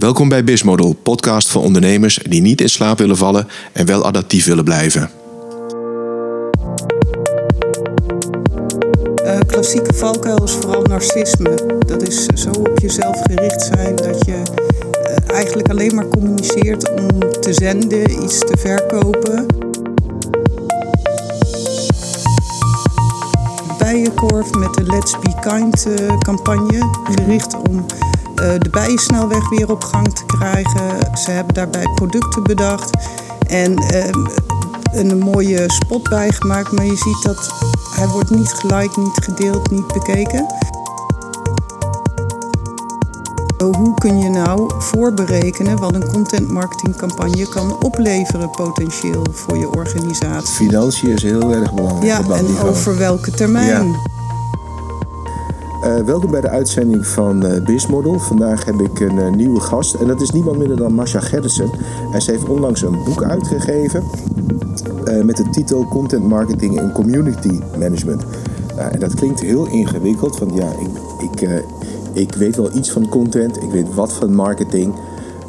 Welkom bij Bismodel, podcast voor ondernemers die niet in slaap willen vallen en wel adaptief willen blijven. Uh, klassieke valkuil is vooral narcisme. Dat is zo op jezelf gericht zijn dat je uh, eigenlijk alleen maar communiceert om te zenden, iets te verkopen. Bijenkorf met de Let's Be Kind uh, campagne, gericht om eh, de bijensnelweg weer op gang te krijgen. Ze hebben daarbij producten bedacht en ehm, een mooie spot bijgemaakt. Maar je ziet dat hij wordt niet gelijk, niet gedeeld, niet bekeken. Hoe kun je nou voorberekenen wat een content marketingcampagne kan opleveren potentieel voor je organisatie? Financiën is heel erg belangrijk. Ja, en over welke termijn? Ja. Uh, welkom bij de uitzending van uh, Bizmodel. Vandaag heb ik een uh, nieuwe gast en dat is niemand minder dan Masha Gerritsen. En ze heeft onlangs een boek uitgegeven met de titel Content Marketing en Community Management. En dat klinkt heel ingewikkeld, want ja, ik, ik, ik weet wel iets van content, ik weet wat van marketing,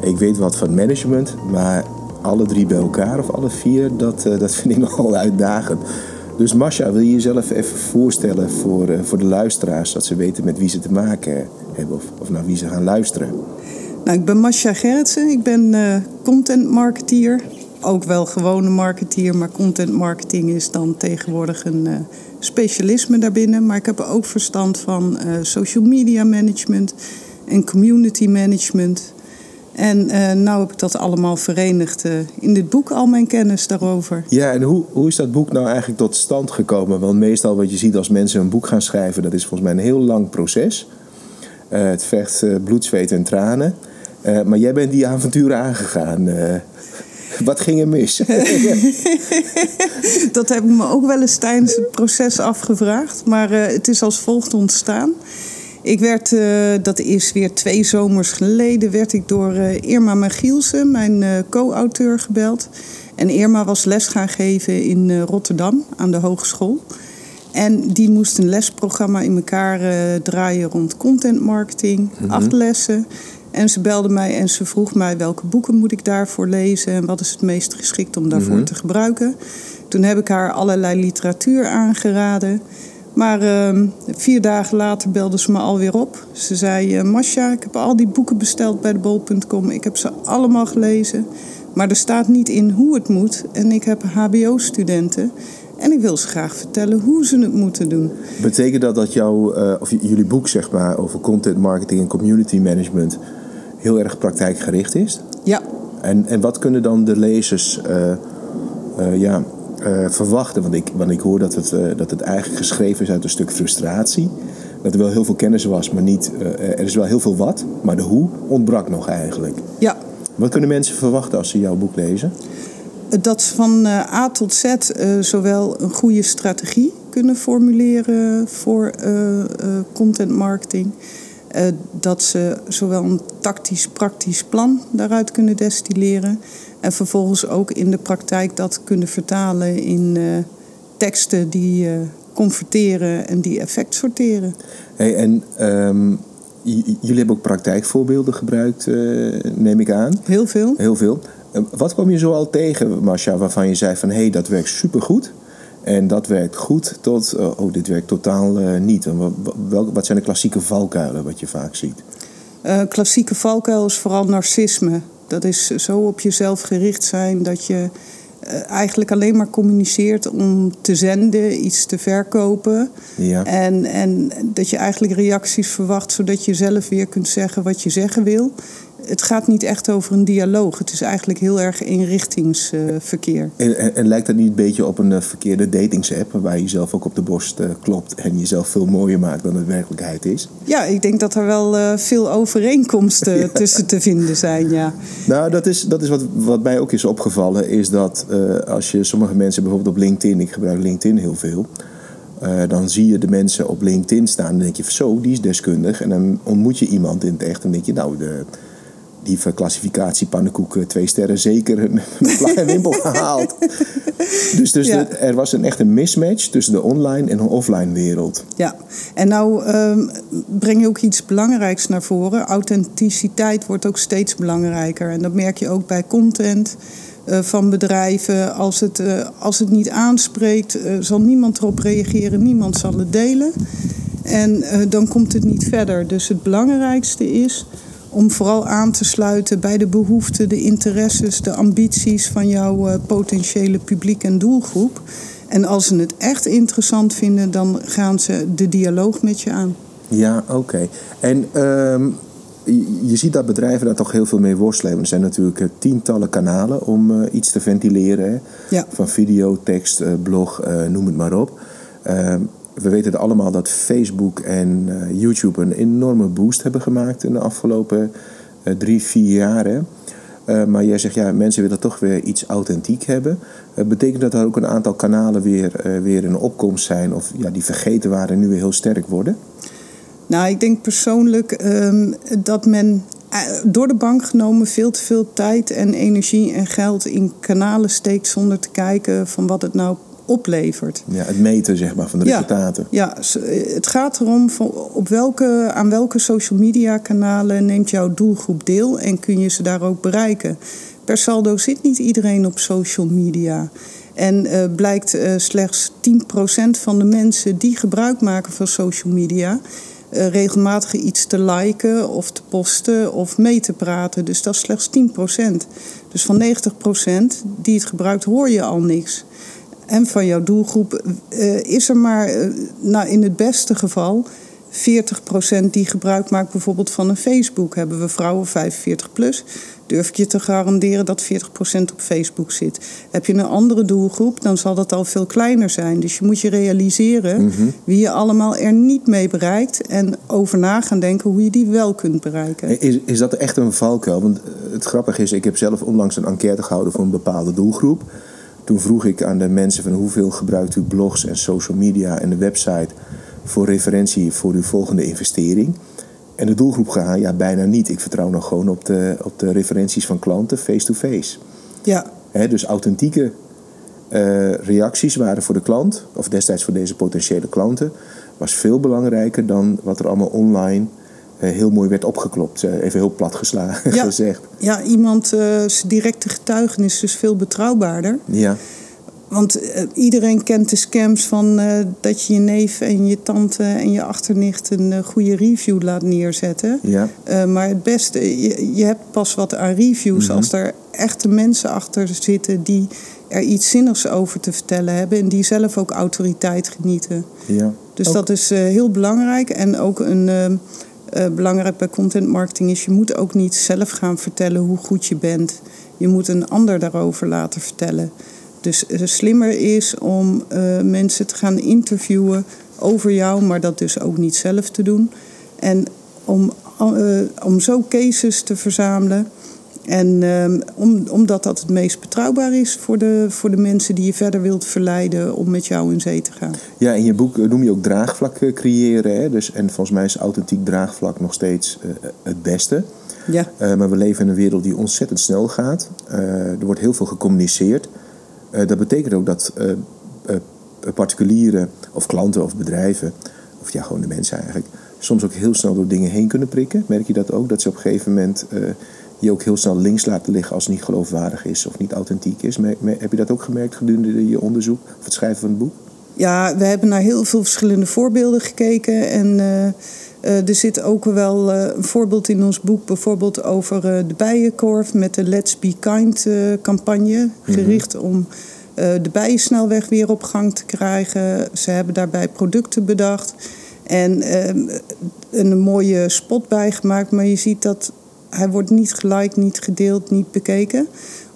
ik weet wat van management, maar alle drie bij elkaar of alle vier, dat, dat vind ik nogal uitdagend. Dus Masha, wil je jezelf even voorstellen voor, uh, voor de luisteraars, dat ze weten met wie ze te maken hebben of, of naar wie ze gaan luisteren? Nou, ik ben Masha Gerritsen, ik ben uh, content marketeer. Ook wel gewone marketeer, maar content marketing is dan tegenwoordig een uh, specialisme daarbinnen. Maar ik heb ook verstand van social media management en community management. En uh, nou heb ik dat allemaal verenigd uh, in dit boek, al mijn kennis daarover. Ja, en hoe, hoe is dat boek nou eigenlijk tot stand gekomen? Want meestal wat je ziet als mensen een boek gaan schrijven, dat is volgens mij een heel lang proces. Uh, het vecht bloed, zweet en tranen. maar jij bent die avonturen aangegaan. wat ging er mis? dat heb ik me ook wel eens tijdens het proces afgevraagd. Maar het is als volgt ontstaan. Ik werd, uh, dat is weer twee zomers geleden, werd ik door uh, Irma Magielsen, mijn uh, co-auteur, gebeld. En Irma was les gaan geven in Rotterdam aan de hogeschool. En die moest een lesprogramma in elkaar draaien rond content marketing, mm -hmm. acht lessen. En ze belde mij en ze vroeg mij welke boeken moet ik daarvoor lezen en wat is het meest geschikt om daarvoor mm -hmm. te gebruiken. Toen heb ik haar allerlei literatuur aangeraden. Maar uh, vier dagen later belde ze me alweer op. Ze zei: uh, Masha, ik heb al die boeken besteld bij de bol.com. Ik heb ze allemaal gelezen. Maar er staat niet in hoe het moet. En ik heb HBO-studenten. En ik wil ze graag vertellen hoe ze het moeten doen. Betekent dat dat jouw, uh, of jullie boek zeg maar, over content marketing en community management heel erg praktijkgericht is? Ja. En, en wat kunnen dan de lezers uh, ja, uh, verwachten. Want ik, want ik hoor dat het, uh, dat het eigenlijk geschreven is uit een stuk frustratie. Dat er wel heel veel kennis was, maar niet. Uh, er is wel heel veel wat, maar de hoe ontbrak nog eigenlijk. Ja. Wat kunnen mensen verwachten als ze jouw boek lezen? Dat ze van A tot Z zowel een goede strategie kunnen formuleren voor content marketing. dat ze zowel een tactisch-praktisch plan daaruit kunnen destilleren. En vervolgens ook in de praktijk dat kunnen vertalen in uh, teksten die uh, converteren en die effect sorteren. Hey, en um, jullie hebben ook praktijkvoorbeelden gebruikt, uh, neem ik aan. Heel veel. Heel veel. wat kwam je zo al tegen, Masha, waarvan je zei van hé, hey, dat werkt supergoed. En dat werkt goed tot, oh, dit werkt totaal niet. En wat, wat zijn de klassieke valkuilen wat je vaak ziet? klassieke valkuil is vooral narcisme. Dat is zo op jezelf gericht zijn dat je eh, eigenlijk alleen maar communiceert om te zenden, iets te verkopen. Ja. En, en dat je eigenlijk reacties verwacht, zodat je zelf weer kunt zeggen wat je zeggen wil het gaat niet echt over een dialoog. Het is eigenlijk heel erg eenrichtingsverkeer. Uh, en, en, en, lijkt dat niet een beetje op een uh, verkeerde datingsapp... waarbij je jezelf ook op de borst uh, klopt... en jezelf veel mooier maakt dan het werkelijkheid is? Ja, ik denk dat er wel eh, veel overeenkomsten tussen te vinden zijn, ja. Nou, dat is, dat is wat, wat mij ook is opgevallen... is dat als je sommige mensen bijvoorbeeld op LinkedIn... ik gebruik LinkedIn heel veel... dan zie je de mensen op LinkedIn staan en denk je, zo, die is deskundig. En dan ontmoet je iemand in het echt en denk je, nou, de, die klassificatie pannenkoeken twee sterren zeker een een wimpel gehaald. Dus, dus Ja. de- er was een echte mismatch tussen de online en de offline wereld. Ja, en nou ehm, breng je ook iets belangrijks naar voren. Authenticiteit wordt ook steeds belangrijker. En dat merk je ook bij content eh, van bedrijven. Als het, eh, als het niet aanspreekt, eh, zal niemand erop reageren, niemand zal het delen. En dan komt het niet verder. Dus het belangrijkste is om vooral aan te sluiten bij de behoeften, de interesses, de ambities van jouw eh, potentiële publiek en doelgroep. En als ze het echt interessant vinden, dan gaan ze de dialoog met je aan. Ja, oké. En ehm, je, ziet dat bedrijven daar toch heel veel mee worstelen. Er zijn natuurlijk eh, tientallen kanalen om eh, iets te ventileren. Hè? Ja. Van video, tekst, blog, noem het maar op. Ehm, we weten allemaal dat Facebook en eh, YouTube een enorme boost hebben gemaakt in de afgelopen eh, drie, vier jaar. Eh, maar jij zegt, ja, mensen willen toch weer iets authentiek hebben. Betekent dat er ook een aantal kanalen weer, weer in opkomst zijn... of ja, die vergeten waren en nu weer heel sterk worden? Nou, ik denk persoonlijk ehm, dat men door de bank genomen veel te veel tijd en energie en geld in kanalen steekt zonder te kijken van wat het nou oplevert. Ja, het meten zeg maar, van de Ja. resultaten. Ja, het gaat erom van op welke, aan welke social media kanalen neemt jouw doelgroep deel en kun je ze daar ook bereiken. Per saldo zit niet iedereen op social media. En eh, blijkt eh, slechts 10% van de mensen die gebruik maken van social media eh, regelmatig iets te liken of te posten of mee te praten. Dus dat is slechts 10%. Dus van 90% die het gebruikt hoor je al niks. En van jouw doelgroep eh, is er maar, eh, nou in het beste geval, 40% die gebruik maakt bijvoorbeeld van een Facebook. Hebben we vrouwen 45 plus, durf ik je te garanderen dat 40% op Facebook zit. Heb je een andere doelgroep, dan zal dat al veel kleiner zijn. Dus je moet je realiseren wie je allemaal er niet mee bereikt en over na gaan denken hoe je die wel kunt bereiken. Is, is dat echt een valkuil? Want eh, het grappige is, ik heb zelf onlangs een enquête gehouden voor een bepaalde doelgroep. Toen vroeg ik aan de mensen van hoeveel gebruikt u blogs en social media en de website voor referentie voor uw volgende investering. En de doelgroep gegaan, ja bijna niet. Ik vertrouw nog gewoon op de, op de referenties van klanten face-to-face. Ja, dus authentieke eh, reacties waren voor de klant, of destijds voor deze potentiële klanten, was veel belangrijker dan wat er allemaal online heel mooi werd opgeklopt. Eh, even heel plat geslagen Ja. gezegd. ja iemand, eh, zijn directe getuigenis is dus veel betrouwbaarder. Ja, Want eh, iedereen kent de scams van eh, dat je je neef en je tante en je achternicht een eh, goede review laat neerzetten. ja, Eh, maar het beste, je, je hebt pas wat aan reviews Mhm. als er echte mensen achter zitten die er iets zinnigs over te vertellen hebben en die zelf ook autoriteit genieten. ja. Dus Ook- dat is eh, heel belangrijk. En ook een, eh, belangrijk bij content marketing is, je moet ook niet zelf gaan vertellen hoe goed je bent. Je moet een ander daarover laten vertellen. Dus eh, slimmer is om eh, mensen te gaan interviewen over jou, maar dat dus ook niet zelf te doen. En om, om zo cases te verzamelen. En ehm, om, omdat dat het meest betrouwbaar is voor de, voor de mensen die je verder wilt verleiden om met jou in zee te gaan. ja, in je boek eh, noem je ook draagvlak eh, creëren. Hè? Dus, en volgens mij is authentiek draagvlak nog steeds eh, het beste. Ja. Maar we leven in een wereld die ontzettend snel gaat. Er wordt heel veel gecommuniceerd. Dat betekent ook dat particulieren of klanten of bedrijven, of ja, gewoon de mensen eigenlijk, soms ook heel snel door dingen heen kunnen prikken. Merk je dat ook? Dat ze op een gegeven moment je ook heel snel links laten liggen als het niet geloofwaardig is of niet authentiek is. Heb je dat ook gemerkt gedurende je onderzoek of het schrijven van het boek? Ja, we hebben naar heel veel verschillende voorbeelden gekeken. En eh, eh, er zit ook wel eh, een voorbeeld in ons boek, bijvoorbeeld over de bijenkorf met de Let's Be Kind campagne. Gericht om de bijensnelweg weer op gang te krijgen. Ze hebben daarbij producten bedacht en eh, een mooie spot bijgemaakt. Maar je ziet dat hij wordt niet geliked, niet gedeeld, niet bekeken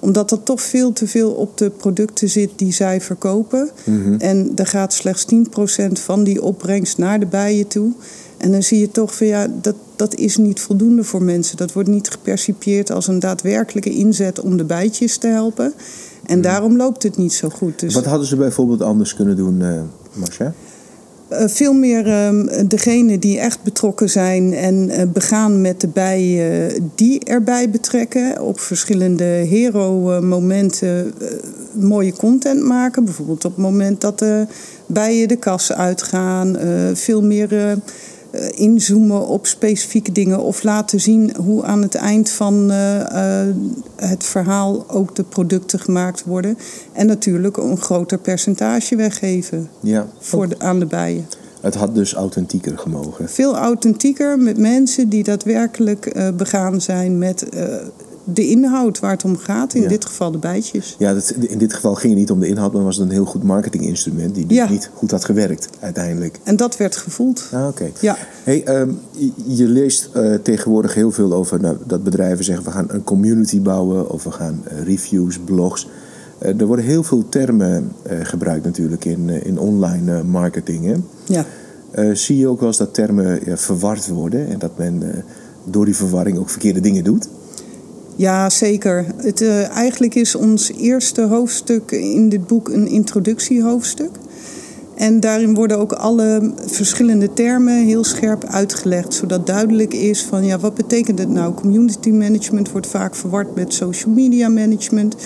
omdat er toch veel te veel op de producten zit die zij verkopen. En er gaat slechts 10% van die opbrengst naar de bijen toe. En dan zie je toch van ja, dat, dat is niet voldoende voor mensen. Dat wordt niet gepercipieerd als een daadwerkelijke inzet om de bijtjes te helpen. En daarom loopt het niet zo goed. Dus Wat hadden ze bijvoorbeeld anders kunnen doen, eh Marcia? Uh, veel meer uh, degenen die echt betrokken zijn en uh, begaan met de bijen die erbij betrekken. Op verschillende hero-momenten mooie content maken. Bijvoorbeeld op het moment dat de bijen de kas uitgaan. veel meer eh, inzoomen op specifieke dingen of laten zien hoe aan het eind van uh, het verhaal ook de producten gemaakt worden. En natuurlijk een groter percentage weggeven ja. voor de, aan de bijen. Het had dus authentieker gemogen. Veel authentieker met mensen die daadwerkelijk uh, begaan zijn met de inhoud waar het om gaat. In dit geval de bijtjes. Ja, dat, in dit geval ging het niet om de inhoud, maar was het een heel goed marketinginstrument die dus niet goed had gewerkt uiteindelijk. En dat werd gevoeld. Ah, oké. Ja. Hey, um, je leest uh, tegenwoordig heel veel over nou, dat bedrijven zeggen we gaan een community bouwen of we gaan uh, reviews, blogs. Uh, er worden heel veel termen gebruikt natuurlijk in, in online marketing. Hè? Ja. zie je ook wel eens dat termen verward worden en dat men door die verwarring ook verkeerde dingen doet? Ja, zeker. Het, uh, eigenlijk is ons eerste hoofdstuk in dit boek een introductiehoofdstuk. En daarin worden ook alle verschillende termen heel scherp uitgelegd, zodat duidelijk is van ja, wat betekent het nou? Community management wordt vaak verward met social media management.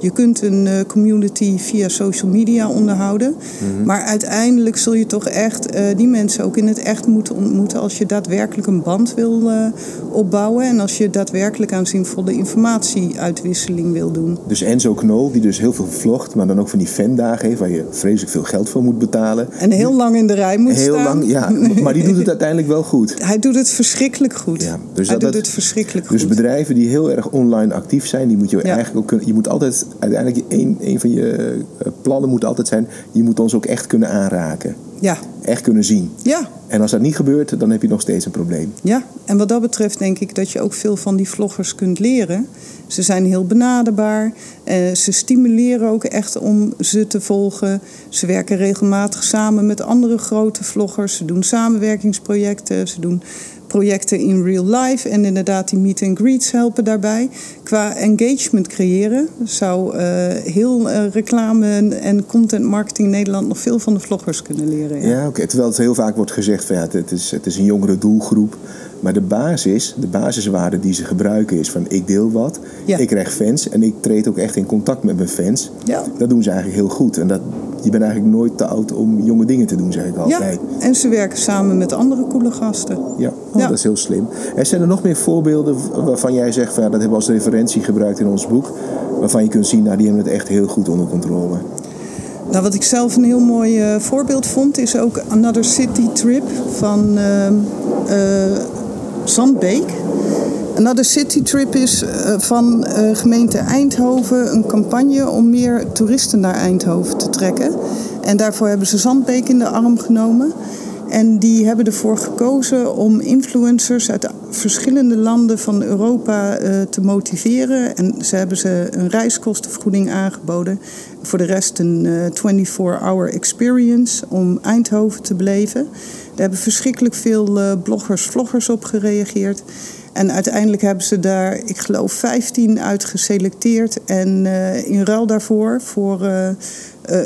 Je kunt een uh, community via social media onderhouden. Mm-hmm. Maar uiteindelijk zul je toch echt uh, die mensen ook in het echt moeten ontmoeten als je daadwerkelijk een band wil uh, opbouwen. En als je daadwerkelijk aan zinvolle informatieuitwisseling wil doen. Dus Enzo Knol, die dus heel veel vlogt, maar dan ook van die fandagen heeft waar je vreselijk veel geld voor moet betalen. En heel lang in de rij moet heel staan. Lang, ja, maar die doet het uiteindelijk wel goed. Hij doet het verschrikkelijk goed. Ja, dus Hij dat, doet het verschrikkelijk dus goed. Dus bedrijven die heel erg online actief zijn, die moet je ja. eigenlijk ook kunnen. Je moet altijd uiteindelijk een, een van je plannen moet altijd zijn: je moet ons ook echt kunnen aanraken. Ja. Echt kunnen zien. Ja. En als dat niet gebeurt, dan heb je nog steeds een probleem. Ja, en wat dat betreft denk ik dat je ook veel van die vloggers kunt leren. Ze zijn heel benaderbaar. Eh, ze stimuleren ook echt om ze te volgen. Ze werken regelmatig samen met andere grote vloggers. Ze doen samenwerkingsprojecten. Ze doen projecten in real life. En inderdaad, die meet and greets helpen daarbij. Qua engagement creëren zou uh, heel uh, reclame en content marketing in Nederland nog veel van de vloggers kunnen leren. Ja, ja oké. Terwijl het heel vaak wordt gezegd van ja, het is, het is een jongere doelgroep. Maar de basis, de basiswaarde die ze gebruiken is van ik deel wat, ja. ik krijg fans en ik treed ook echt in contact met mijn fans. Ja. Dat doen ze eigenlijk heel goed. En dat, je bent eigenlijk nooit te oud om jonge dingen te doen, zeg ik altijd. Ja, en ze werken samen met andere coole gasten. Ja, oh, dat is heel slim. En zijn er nog meer voorbeelden waarvan jij zegt, van, ja, dat hebben we als referentie gebruikt in ons boek, waarvan je kunt zien, nou die hebben het echt heel goed onder controle? Nou, wat ik zelf een heel mooi uh, voorbeeld vond, is ook Another City Trip van uh, uh, Zandbeek. Another City Trip is uh, van gemeente Eindhoven een campagne om meer toeristen naar Eindhoven te trekken. En daarvoor hebben ze Zandbeek in de arm genomen. En die hebben ervoor gekozen om influencers uit verschillende landen van Europa uh, te motiveren. En ze hebben ze een reiskostenvergoeding aangeboden. Voor de rest een uh, 24-hour experience om Eindhoven te beleven. Daar hebben verschrikkelijk veel uh, bloggers, vloggers op gereageerd. En uiteindelijk hebben ze daar, ik geloof, 15 uit geselecteerd. En uh, in ruil daarvoor, voor uh, uh,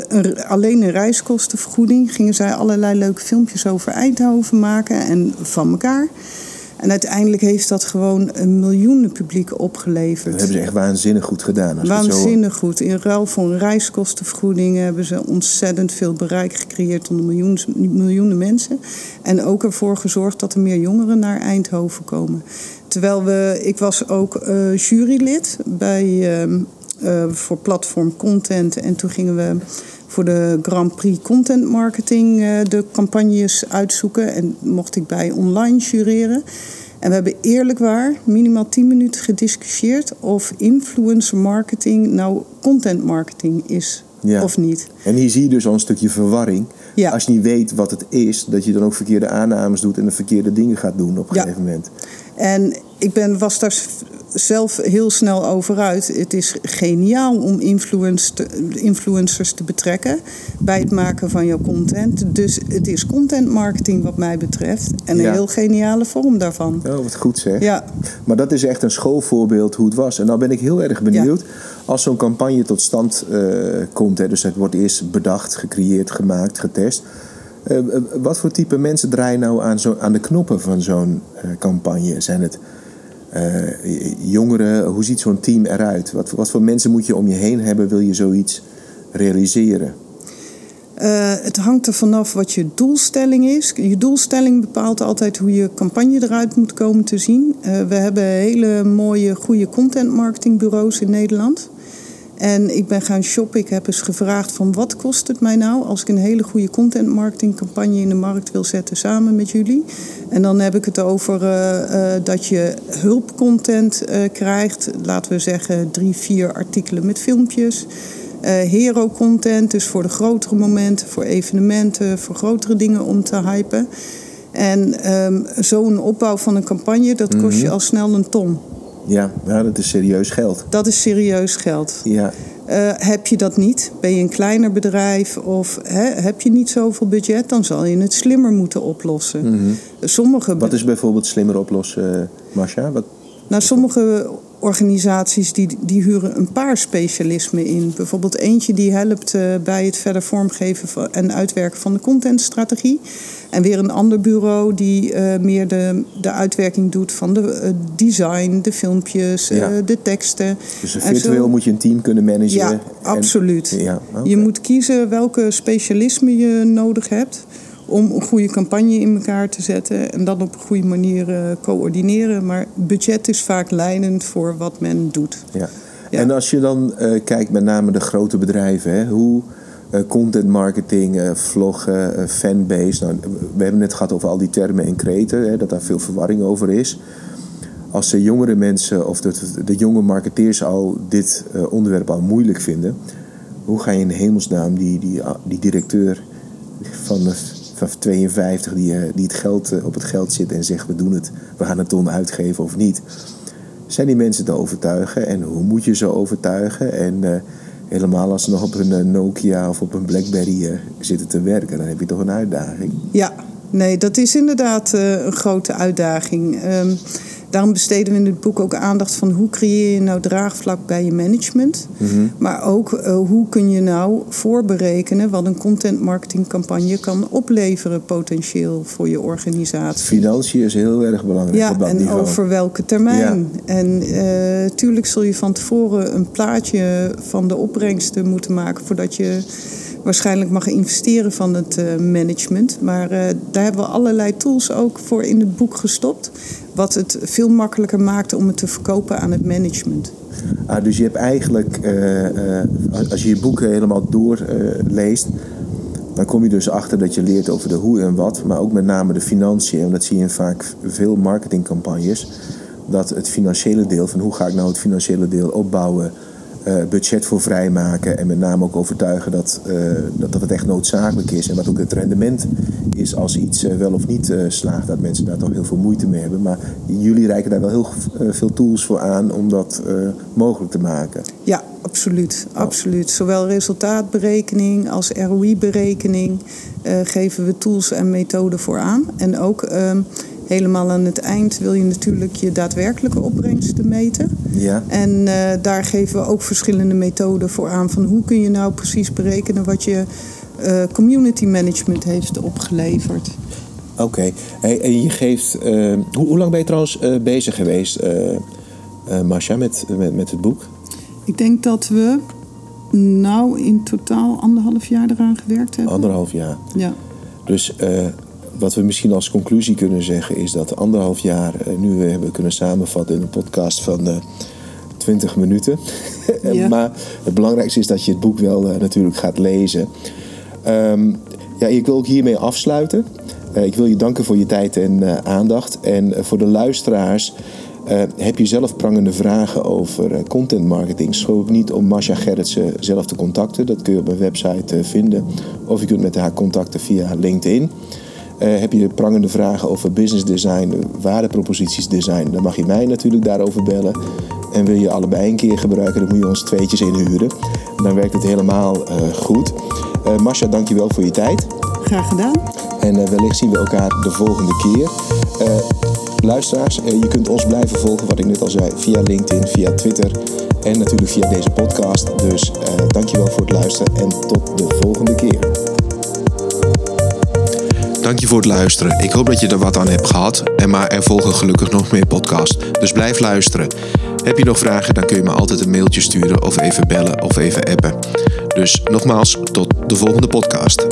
een, alleen een reiskostenvergoeding, gingen zij allerlei leuke filmpjes over Eindhoven maken en van elkaar. En uiteindelijk heeft dat gewoon een miljoenen publiek opgeleverd. Dat hebben ze echt waanzinnig goed gedaan. Als waanzinnig zo... goed. In ruil voor een reiskostenvergoeding hebben ze ontzettend veel bereik gecreëerd onder miljoenen, miljoenen mensen. En ook ervoor gezorgd dat er meer jongeren naar Eindhoven komen. Terwijl we, ik was ook uh, jurylid bij, uh, uh, voor platform Content. En toen gingen we voor de Grand Prix Content Marketing de campagnes uitzoeken. En mocht ik bij online jureren. En we hebben eerlijk waar minimaal 10 minuten gediscussieerd of influencer marketing nou content marketing is. Ja. Of niet. En hier zie je dus al een stukje verwarring. Ja. Als je niet weet wat het is, dat je dan ook verkeerde aannames doet en de verkeerde dingen gaat doen op een ja. gegeven moment. En ik ben, was daar zelf heel snel over uit. Het is geniaal om influence te, influencers te betrekken bij het maken van jouw content. Dus het is content marketing wat mij betreft. En een Ja. heel geniale vorm daarvan. Oh, wat goed zeg. Ja, Maar dat is echt een schoolvoorbeeld hoe het was. En nou ben ik heel erg benieuwd als zo'n campagne tot stand eh, komt. Hè, dus het wordt eerst bedacht, gecreëerd, gemaakt, getest. Uh, wat voor type mensen draaien nou aan, zo, aan de knoppen van zo'n uh, campagne? Zijn het jongeren? Hoe ziet zo'n team eruit? Wat, wat voor mensen moet je om je heen hebben? Wil je zoiets realiseren? Uh, het hangt er vanaf wat je doelstelling is. Je doelstelling bepaalt altijd hoe je campagne eruit moet komen te zien. Uh, we hebben hele mooie, goede content marketingbureaus in Nederland. En ik ben gaan shoppen. Ik heb eens gevraagd van wat kost het mij nou als ik een hele goede content marketing campagne in de markt wil zetten samen met jullie. En dan heb ik het over uh, dat je hulpcontent krijgt. Laten we zeggen drie, vier artikelen met filmpjes. Uh, hero content, dus voor de grotere momenten, voor evenementen, voor grotere dingen om te hypen. En um, zo'n opbouw van een campagne, dat kost je al snel een ton. Ja, ja, dat is serieus geld. Dat is serieus geld. Ja. Uh, heb je dat niet, ben je een kleiner bedrijf of hè, heb je niet zoveel budget, dan zal je het slimmer moeten oplossen. Mm -hmm. Sommige Wat is bijvoorbeeld slimmer oplossen, Marcia? Wat... Nou, sommige organisaties die, die huren een paar specialismen in. Bijvoorbeeld eentje die helpt uh, bij het verder vormgeven van, en uitwerken van de contentstrategie. En weer een ander bureau die uh, meer de, de uitwerking doet van de uh, design, de filmpjes, ja. de teksten. Dus virtueel moet je een team kunnen managen. Ja, en... absoluut. Ja, okay. Je moet kiezen welke specialisme je nodig hebt om een goede campagne in elkaar te zetten en dat op een goede manier uh, coördineren. Maar budget is vaak leidend voor wat men doet. Ja. ja. En als je dan uh, kijkt met name de grote bedrijven, hè, hoe uh, content marketing, vloggen, fanbase. Nou, we hebben het gehad over al die termen en kreten, hè, dat daar veel verwarring over is. Als de jongere mensen of de, de jonge marketeers al dit onderwerp al moeilijk vinden, hoe ga je in hemelsnaam die, die, die directeur van de van 52 die, die het geld op het geld zit en zegt we doen het, we gaan het ton uitgeven of niet. Zijn die mensen te overtuigen en hoe moet je ze overtuigen? En uh, helemaal als ze nog op een Nokia of op een Blackberry zitten te werken, dan heb je toch een uitdaging. Ja, nee, dat is inderdaad een grote uitdaging. Um, daarom besteden we in het boek ook aandacht van hoe creëer je nou draagvlak bij je management. Mm-hmm. Maar ook uh, hoe kun je nou voorberekenen wat een content marketing campagne kan opleveren potentieel voor je organisatie. Financiën is heel erg belangrijk ja, op dat en niveau. over welke termijn. Ja. En uh, tuurlijk zul je van tevoren een plaatje van de opbrengsten moeten maken voordat je waarschijnlijk mag investeren van het uh, management. Maar uh, daar hebben we allerlei tools ook voor in het boek gestopt. Wat het veel makkelijker maakt om het te verkopen aan het management. Ah, dus je hebt eigenlijk, uh, als je je boeken helemaal doorleest, dan kom je dus achter dat je leert over de hoe en wat, maar ook met name de financiën. En dat zie je in vaak veel marketingcampagnes. Dat het financiële deel, van hoe ga ik nou het financiële deel opbouwen, budget voor vrijmaken en met name ook overtuigen dat, uh, dat, dat het echt noodzakelijk is en wat ook het rendement is als iets uh, wel of niet slaagt. Dat mensen daar toch heel veel moeite mee hebben. Maar jullie reiken daar wel heel veel tools voor aan om dat mogelijk te maken. Ja, absoluut. absoluut. Zowel resultaatberekening als ROI-berekening geven we tools en methoden voor aan. En ook ehm, helemaal aan het eind wil je natuurlijk je daadwerkelijke opbrengsten meten. Ja. En uh, daar geven we ook verschillende methoden voor aan van hoe kun je nou precies berekenen wat je uh, community management heeft opgeleverd. Oké, okay. hey, en je geeft. Uh, hoe, hoe, lang ben je trouwens bezig geweest, Masha, met, met, met het boek? Ik denk dat we nou in totaal anderhalf jaar eraan gewerkt hebben. Anderhalf jaar. Ja. Dus wat we misschien als conclusie kunnen zeggen is dat anderhalf jaar nu we hebben kunnen samenvatten in een podcast van uh, 20 minuten. Ja. maar het belangrijkste is dat je het boek wel uh, natuurlijk gaat lezen. Um, ja, ik wil ook hiermee afsluiten. Uh, ik wil je danken voor je tijd en aandacht. En voor de luisteraars. Uh, heb je zelf prangende vragen over uh, content marketing? Schroom niet om Masha Gerritsen zelf te contacten. Dat kun je op mijn website uh, vinden. Of je kunt met haar contacten via LinkedIn. Uh, heb je prangende vragen over business design, waardeproposities design, dan mag je mij natuurlijk daarover bellen. En wil je allebei een keer gebruiken, dan moet je ons tweetjes inhuren. Dan werkt het helemaal uh, goed. Uh, Masha, dankjewel voor je tijd. Graag gedaan. En wellicht zien we elkaar de volgende keer. luisteraars, je kunt ons blijven volgen, wat ik net al zei, via LinkedIn, via Twitter en natuurlijk via deze podcast. Dus dankjewel voor het luisteren en tot de volgende keer. Dank je voor het luisteren. Ik hoop dat je er wat aan hebt gehad. En maar er volgen gelukkig nog meer podcasts. Dus blijf luisteren. Heb je nog vragen, dan kun je me altijd een mailtje sturen of even bellen of even appen. Dus nogmaals, tot de volgende podcast.